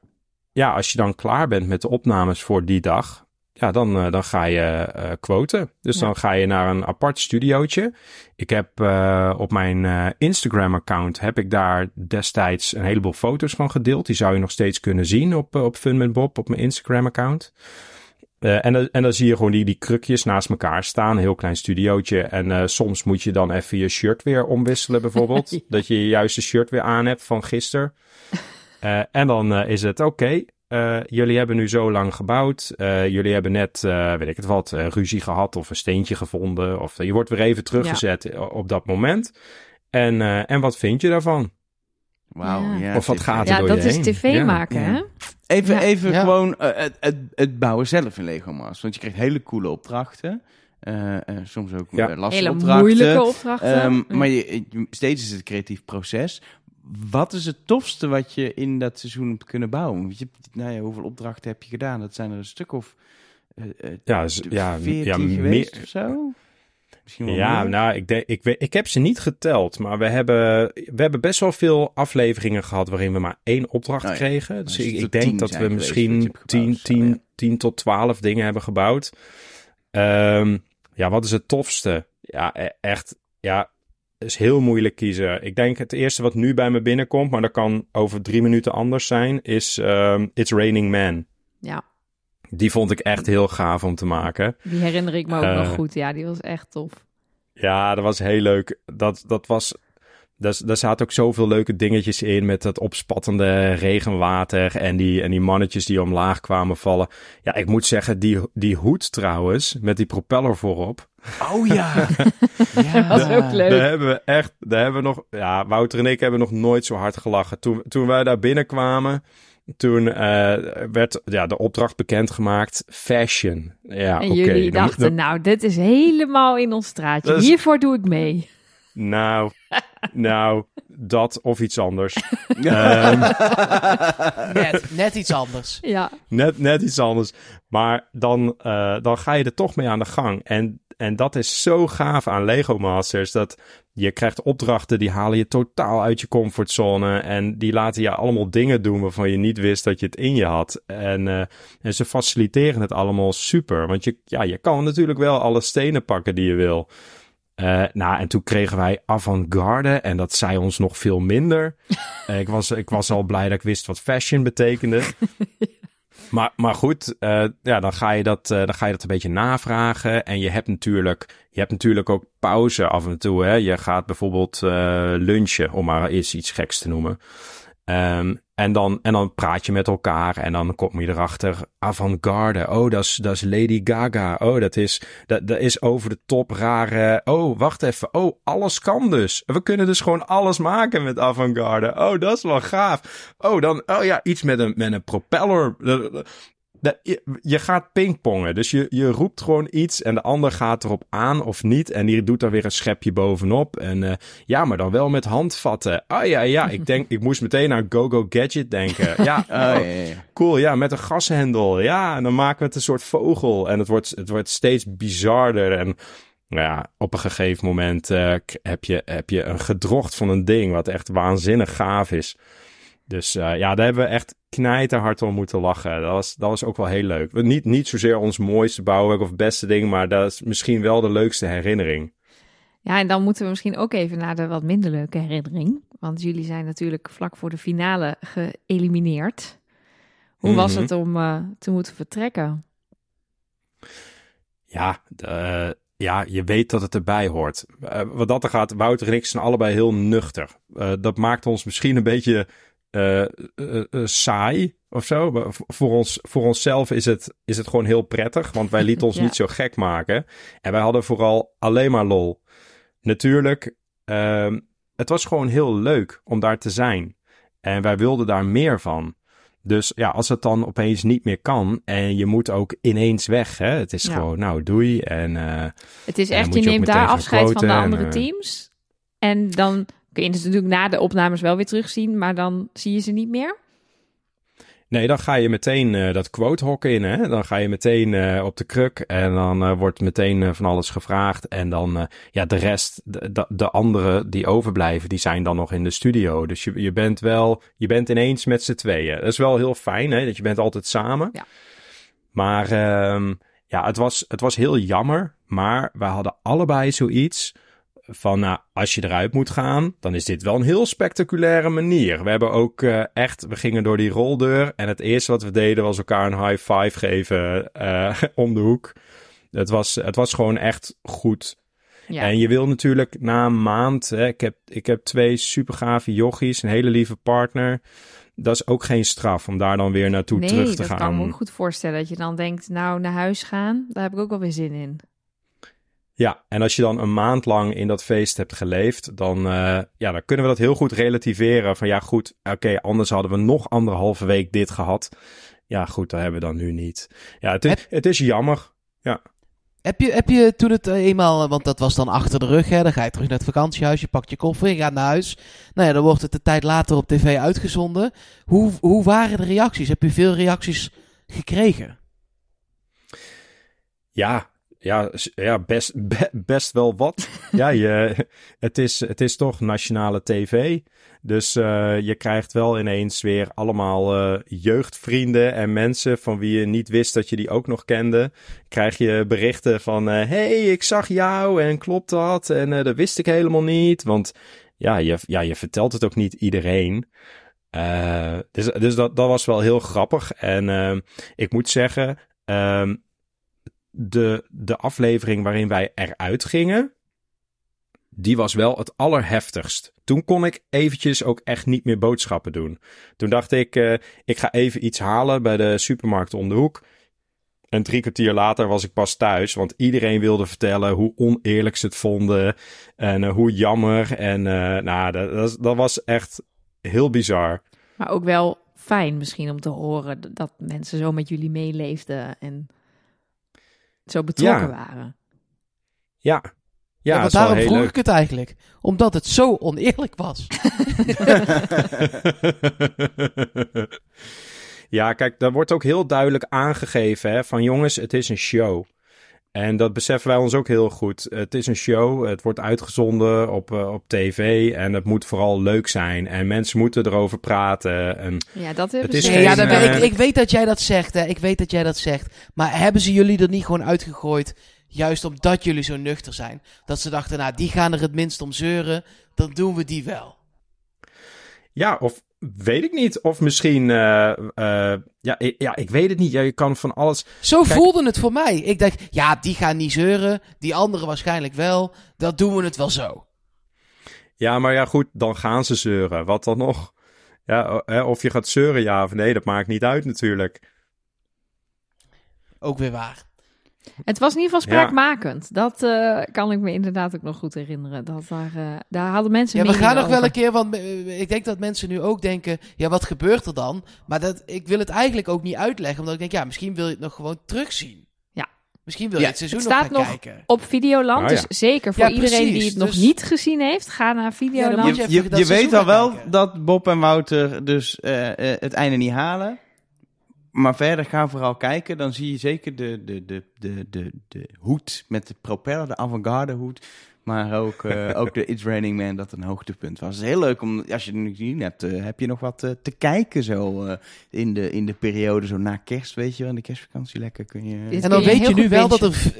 S2: ja, als je dan klaar bent met de opnames voor die dag, ja, dan, eh, dan ga je eh quoten. Dus
S1: Ja.
S2: dan ga je naar een apart studiootje. Ik heb eh, op mijn eh, Instagram-account heb ik daar destijds een heleboel foto's van gedeeld. Die zou je nog steeds kunnen zien op, op Fun met Bob, op mijn Instagram-account. Eh, en, dan- en dan zie je gewoon die, die krukjes naast elkaar staan. Een heel klein studiootje. En eh, soms moet je dan even je shirt weer omwisselen, bijvoorbeeld.
S1: Ja.
S2: Dat je je juiste shirt weer aan hebt van gisteren. Eh, en dan is het oké. Eh, jullie hebben nu zo lang gebouwd. Eh, jullie hebben net, eh, weet ik het wat, eh, ruzie gehad of een steentje gevonden. Of je wordt weer even teruggezet op dat moment. En, eh, en wat vind je daarvan?
S3: Wauw.
S1: Ja.
S3: Ja,
S2: Of wat gaat er
S1: ja
S2: door
S1: dat
S2: je
S1: is
S2: heen?
S1: tv
S2: Ja.
S1: maken,
S3: Ja.
S1: hè?
S3: Even,
S1: Ja.
S3: even
S4: Ja.
S3: gewoon het, het, het bouwen zelf in Lego Masters. Want je krijgt hele coole opdrachten. Eh, eh, soms ook
S2: Ja.
S3: lastige
S1: Hele
S3: opdrachten.
S1: moeilijke opdrachten.
S3: Ehm. Maar je, je- steeds is het een creatief proces. Wat is het tofste wat je in dat seizoen hebt kunnen bouwen? Je, nou ja, hoeveel opdrachten heb je gedaan? Dat zijn er een stuk of eh,
S2: Ja, ja,
S3: 14
S2: ja,
S3: geweest
S2: meer-
S3: of zo? Misschien wel
S2: Ja,
S3: meer?
S2: nou, ik, ik, ik heb ze niet geteld, maar we hebben, we hebben best wel veel afleveringen gehad waarin we maar één opdracht
S3: ja.
S2: kregen. Dus ik, denk
S3: tien
S2: dat we misschien
S3: hebt
S2: 10
S3: gebouwd, zo,
S2: 10
S3: ja.
S2: 10 tot 12 dingen hebben gebouwd. Ehm, ja, wat is het tofste? Ja, e- echt, ja, is heel moeilijk kiezen. Ik denk het eerste wat nu bij me binnenkomt, maar dat kan over drie minuten anders zijn, is ehm, It's Raining Man.
S1: ja,
S2: Die vond ik echt heel gaaf om te maken.
S1: die herinner ik me ook
S2: Eh,
S1: nog goed. Ja, die was echt tof.
S2: Ja, dat was heel leuk. Dat, dat was. Daar, daar zaten ook zoveel leuke dingetjes in met dat opspattende regenwater en die, en die mannetjes die omlaag kwamen vallen. Ja, ik moet zeggen, die, die hoed trouwens, met die propeller voorop.
S3: Oh ja. ja.
S1: Dat was ook leuk.
S2: Daar hebben we echt, daar hebben we nog, ja, Wouter en ik hebben nog nooit zo hard gelachen. Toen, toen wij daar binnenkwamen, toen eh, werd ja, de opdracht bekendgemaakt, fashion. Ja,
S1: en
S2: oké.
S1: jullie
S2: dan
S1: dachten, nou, dit is helemaal in ons straatje.
S2: Is-
S1: Hiervoor doe ik mee.
S2: Nou, nou, dat of iets anders. Ehm,
S4: Net, net iets anders.
S1: Ja,
S2: net, net iets anders. Maar dan, eh, dan ga je er toch mee aan de gang. En, en dat is zo gaaf aan Lego Masters. Dat je krijgt opdrachten die halen je totaal uit je comfortzone. En die laten je allemaal dingen doen waarvan je niet wist dat je het in je had. En, eh, en ze faciliteren het allemaal super. Want je, ja, je kan natuurlijk wel alle stenen pakken die je wil. Eh, nou, en toen kregen wij avant-garde en dat zei ons nog veel minder. Eh, ik, was, ik was al blij dat ik wist wat fashion betekende. Maar, maar goed, eh, ja, dan, ga je dat, dan ga je dat een beetje navragen. En je hebt natuurlijk, je hebt natuurlijk ook pauze af en toe. Hè? Je gaat bijvoorbeeld lunchen, om maar eens iets geks te noemen. Ehm, en, dan, en dan praat je met elkaar en dan kom je erachter. Avant-garde, oh, dat is, dat is Lady Gaga. Oh, dat is, dat, dat is over de top rare. Oh, wacht even. Oh, alles kan dus. We kunnen dus gewoon alles maken met avant-garde. Oh, dat is wel gaaf. Oh, dan, oh ja, iets met een, met een propeller. Je, gaat pingpongen. Dus je, je roept gewoon iets en de ander gaat erop aan of niet. En die doet daar weer een schepje bovenop. En eh, ja, maar dan wel met handvatten. Ah ja, ja, ik denk, ik moest meteen aan Go-Go Gadget denken. Ja,
S3: Oh, ja,
S2: cool, ja, met een gashendel. Ja, en dan maken we het een soort vogel. En het wordt, het wordt steeds bizarder. En Nou ja, op een gegeven moment eh, heb, je, heb je een gedrocht van een ding wat echt waanzinnig gaaf is. Dus eh, ja, daar hebben we echt knijterhard om moeten lachen. Dat was, dat was ook wel heel leuk. Niet, niet zozeer ons mooiste bouwwerk of beste ding, maar dat is misschien wel de leukste herinnering.
S1: Ja, en dan moeten we misschien ook even naar de wat minder leuke herinnering. Want jullie zijn natuurlijk vlak voor de finale geëlimineerd. Hoe was
S2: Mhm.
S1: het om eh, te moeten vertrekken?
S2: Ja, de, eh, ja, je weet dat het erbij hoort. Wat dat er gaat, Wouter en ik zijn allebei heel nuchter. Dat maakt ons misschien een beetje eh, saai of zo. Voor, ons, voor onszelf is het, is het gewoon heel prettig, want wij lieten ons
S1: Ja.
S2: niet zo gek maken. En wij hadden vooral alleen maar lol. Natuurlijk, ehm, het was gewoon heel leuk om daar te zijn. En wij wilden daar meer van. Dus ja, als het dan opeens niet meer kan en je moet ook ineens weg, hè? Het is
S1: Ja.
S2: gewoon, nou, doei. En
S1: Het is echt, je neemt daar afscheid van de
S2: en,
S1: andere teams. En dan kun je het natuurlijk na de opnames wel weer terugzien, maar dan zie je ze niet meer.
S2: nee, dan ga je meteen eh, dat quote hokken in, hè? Dan ga je meteen eh, op de kruk en dan eh, wordt meteen van alles gevraagd. En dan, ja, de rest, de, de, de anderen die overblijven, die zijn dan nog in de studio. Dus je, je bent wel, je bent ineens met z'n tweeën. Dat is wel heel fijn, hè? Dat je bent altijd samen.
S1: Ja.
S2: Maar ehm, ja, het was, het was heel jammer. Maar we hadden allebei zoiets van, nou, als je eruit moet gaan, dan is dit wel een heel spectaculaire manier. We hebben ook eh, echt, we gingen door die roldeur en het eerste wat we deden was elkaar een high five geven eh, om de hoek. Het was, het was gewoon echt goed.
S1: Ja.
S2: En je wil natuurlijk na een maand, hè, ik, heb, ik heb twee super gave jochies, een hele lieve partner. Dat is ook geen straf om daar dan weer naartoe
S1: nee,
S2: terug te
S1: dat
S2: gaan.
S1: kan me ook goed voorstellen. Dat je dan denkt, nou, naar huis gaan, daar heb ik ook wel weer zin in.
S2: Ja, en als je dan een maand lang in dat feest hebt geleefd, dan, eh, ja, dan kunnen we dat heel goed relativeren. Van ja, goed, oké, anders hadden we nog anderhalve week dit gehad. Ja, goed, dat hebben we dan nu niet. Ja, het is,
S4: Heb-
S2: het is jammer.
S4: Heb je, heb je toen het eh, eenmaal, eh, want dat was dan achter de rug, hè, dan ga je terug naar het vakantiehuis, je pakt je koffer, je gaat naar huis. Nou ja, dan wordt het een tijd later op tv uitgezonden. Hoe, hoe waren de reacties? Heb je veel reacties gekregen?
S2: Ja, ja, ja best, be- best wel wat. ja, je, het, is, het is toch nationale tv. Dus eh, je krijgt wel ineens weer allemaal eh, jeugdvrienden en mensen van wie je niet wist dat je die ook nog kende. Krijg je berichten van, hé, hey, ik zag jou en klopt dat? En eh, dat wist ik helemaal niet. Want ja, je, ja, je vertelt het ook niet iedereen. Eh, dus dus dat, dat was wel heel grappig. En eh, ik moet zeggen, ehm, de, de aflevering waarin wij eruit gingen, die was wel het allerheftigst. Toen kon ik eventjes ook echt niet meer boodschappen doen. Toen dacht ik, eh, ik ga even iets halen bij de supermarkt om de hoek. En drie kwartier later was ik pas thuis, want iedereen wilde vertellen hoe oneerlijk ze het vonden en eh, hoe jammer. En eh, nou, dat, dat, dat was echt heel bizar.
S1: Maar ook wel fijn misschien om te horen dat mensen zo met jullie meeleefden en zo betrokken
S2: Ja.
S1: waren.
S2: Ja, ja,
S4: want
S2: wel
S4: daarom vroeg
S2: leuk.
S4: ik het eigenlijk. Omdat het zo oneerlijk was.
S2: ja, kijk, daar wordt ook heel duidelijk aangegeven hè, van jongens, het is een show. En dat beseffen wij ons ook heel goed. Het is een show, het wordt uitgezonden op, eh, op tv en het moet vooral leuk zijn. En mensen moeten erover praten. En
S1: Ja, dat hebben
S2: is geen,
S4: ja, dat,
S2: eh,
S4: ik, ik weet dat jij dat zegt, hè. Ik weet dat jij dat zegt. Maar hebben ze jullie er niet gewoon uitgegooid, juist omdat jullie zo nuchter zijn? Dat ze dachten, nou, die gaan er het minst om zeuren, dan doen we die wel.
S2: ja, of weet ik niet. Of misschien, eh, eh, ja, ik, ja, ik weet het niet. Ja, je kan van alles.
S4: Zo
S2: Kijk-
S4: voelde het voor mij. Ik dacht, ja, die gaan niet zeuren, die anderen waarschijnlijk wel. Dat doen we het wel zo.
S2: Ja, maar ja, goed, dan gaan ze zeuren. Wat dan nog? Ja, of je gaat zeuren, ja of nee, dat maakt niet uit natuurlijk.
S4: Ook weer waar.
S1: Het was in ieder geval
S2: Ja.
S1: spraakmakend. Dat eh, kan ik me inderdaad ook nog goed herinneren. Dat daar, eh, daar hadden mensen
S4: Ja, we gaan nog wel een keer, want eh, ik denk dat mensen nu ook denken, ja, wat gebeurt er dan? Maar dat, ik wil het eigenlijk ook niet uitleggen, omdat ik denk, ja, misschien wil je het nog gewoon terugzien.
S1: Ja.
S4: Misschien wil je
S3: Ja,
S4: het seizoen
S1: het
S4: nog
S1: staat
S4: gaan
S1: nog
S4: kijken.
S1: Op Videoland,
S2: Ah,
S1: dus zeker voor
S4: Ja,
S1: iedereen die het nog
S4: Dus-
S1: niet gezien heeft, ga naar Videoland.
S3: Je, weet al wel
S4: kijken.
S3: dat Bob en Wouter dus eh, eh, het einde niet halen. Maar verder ga vooral kijken. Dan zie je zeker de, de, de, de, de, de hoed met de propeller, de avant-garde hoed. Maar ook, eh, ook de It's Raining Man, dat een hoogtepunt was. Het is heel leuk om, als je het nu gezien hebt, eh, heb je nog wat eh, te kijken zo eh, in, de, in de periode, zo na kerst, weet je wel. In de kerstvakantie lekker kun je...
S4: En dan
S1: je
S4: weet je nu wel dat er.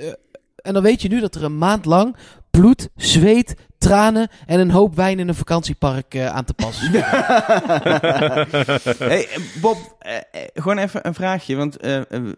S4: En dan weet je nu dat er een maand lang bloed, zweet, tranen en een hoop wijn in een vakantiepark eh, aan te passen.
S3: hey, eh, Bob, eh, gewoon even een vraagje. Want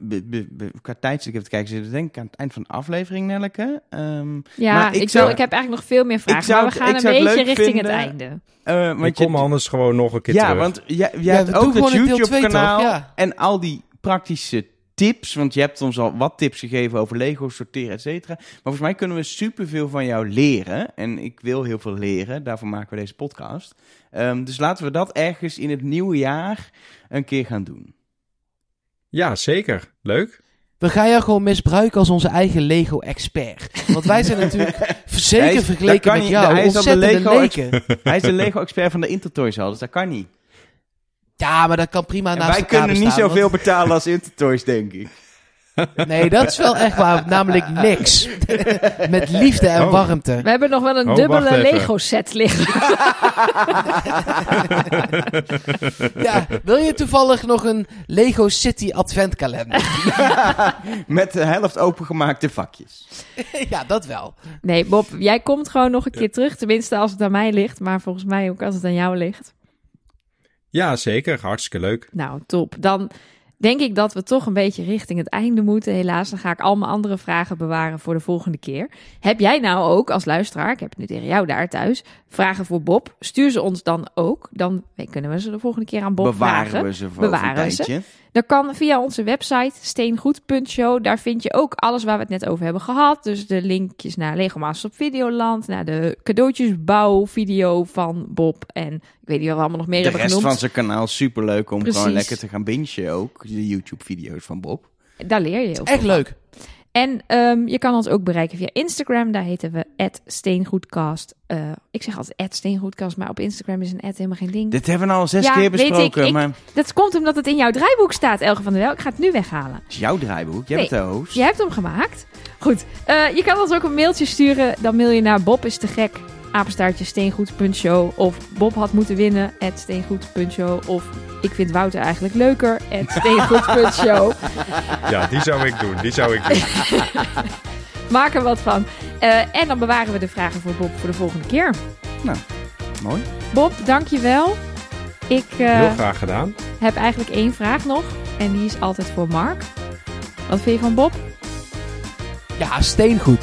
S3: be- qua tijdstip even te kijken, zitten denk ik aan het eind van de aflevering, Nelleke. Ehm,
S1: Ja,
S3: maar
S1: ik,
S3: ik
S1: wil,
S3: zou-
S1: ik heb eigenlijk nog veel meer vragen,
S3: zou
S1: maar we gaan
S3: ik
S1: een beetje richting het einde.
S3: eh,
S2: Ik
S3: want je,
S2: kom anders gewoon nog een keer
S3: ja,
S2: terug.
S3: want jij, jij
S4: Ja,
S3: hebt ook het YouTube-kanaal?
S4: Ja.
S3: en al die praktische tips. Want je hebt ons al wat tips gegeven over Lego sorteren, et cetera. Maar volgens mij kunnen we superveel van jou leren. En ik wil heel veel leren. Daarvoor maken we deze podcast. Ehm, dus laten we dat ergens in het nieuwe jaar een keer gaan doen.
S2: Ja, zeker. Leuk.
S4: We gaan jou gewoon misbruiken als onze eigen Lego-expert. Want wij zijn natuurlijk zeker
S3: Hij is- dat
S4: vergeleken met jou
S3: Hij is de Lego
S4: leken.
S3: Hij is de Lego-expert van de Intertoys al, dus dat kan niet.
S4: Ja, maar dat kan prima
S3: En
S4: naast
S3: wij
S4: elkaar
S3: kunnen niet zoveel betalen als Intertoys, denk ik.
S4: Nee, dat is wel echt waar. Namelijk niks. met liefde en
S2: Oh.
S4: warmte.
S1: We hebben nog wel een
S2: Oh,
S1: dubbele. Lego-set liggen.
S4: Ja, wil je toevallig nog een Lego City adventkalender?
S3: Met de helft opengemaakte vakjes.
S4: ja, dat wel.
S1: Nee, Bob, jij komt gewoon nog een keer terug. Tenminste, als het aan mij ligt. Maar volgens mij ook als het aan jou ligt.
S2: Ja, zeker. Hartstikke leuk.
S1: Nou, top. Dan denk ik dat we toch een beetje richting het einde moeten. Helaas, dan ga ik al mijn andere vragen bewaren voor de volgende keer. Heb jij nou ook als luisteraar, ik heb het nu tegen jou daar thuis, vragen voor Bob? Stuur ze ons dan ook. Dan kunnen we ze de volgende keer aan Bob
S3: Bewaren
S1: vragen.
S3: we ze voor
S1: Bewaren
S3: een
S1: ze.
S3: tijdje.
S1: Dat kan via onze website steengoed.show. Daar vind je ook alles waar we het net over hebben gehad. Dus de linkjes naar Lego Masters op Videoland, naar de cadeautjesbouw-video van Bob. En weet niet wat we allemaal nog meer
S3: De
S1: hebben
S3: rest
S1: genoemd.
S3: van zijn kanaal superleuk om
S1: Precies.
S3: gewoon lekker te gaan bingen ook. De YouTube-video's van Bob.
S1: Daar leer je heel veel
S4: Echt
S1: van.
S4: leuk.
S1: En ehm, je kan ons ook bereiken via Instagram. Daar heten we steengoedcast. Eh, ik zeg altijd steengoedcast, maar op Instagram is een helemaal geen ding.
S3: Dit hebben we al zes
S1: Ja,
S3: keer
S1: weet ik.
S3: besproken,
S1: Ik-
S3: maar
S1: Dat komt omdat het in jouw draaiboek staat, Elge van der Wel. Ik ga het nu weghalen.
S3: is jouw draaiboek. Jij
S1: Nee.
S3: bent de host.
S1: Jij hebt hem gemaakt. Goed. Eh, je kan ons ook een mailtje sturen. Dan mail je naar Bob is te gek. Apenstaartje steengoed.show. Of Bob had moeten winnen. at steengoed.show. Of ik vind Wouter eigenlijk leuker. at steengoed.show.
S2: Ja, die zou ik doen. Die zou ik doen.
S1: Maak er wat van. Eh, en dan bewaren we de vragen voor Bob voor de volgende keer.
S3: Mooi.
S1: Bob, dankjewel. Ik eh,
S2: Heel graag gedaan.
S1: heb eigenlijk één vraag nog. En die is altijd voor Mark. Wat vind je van Bob?
S4: Ja, steengoed.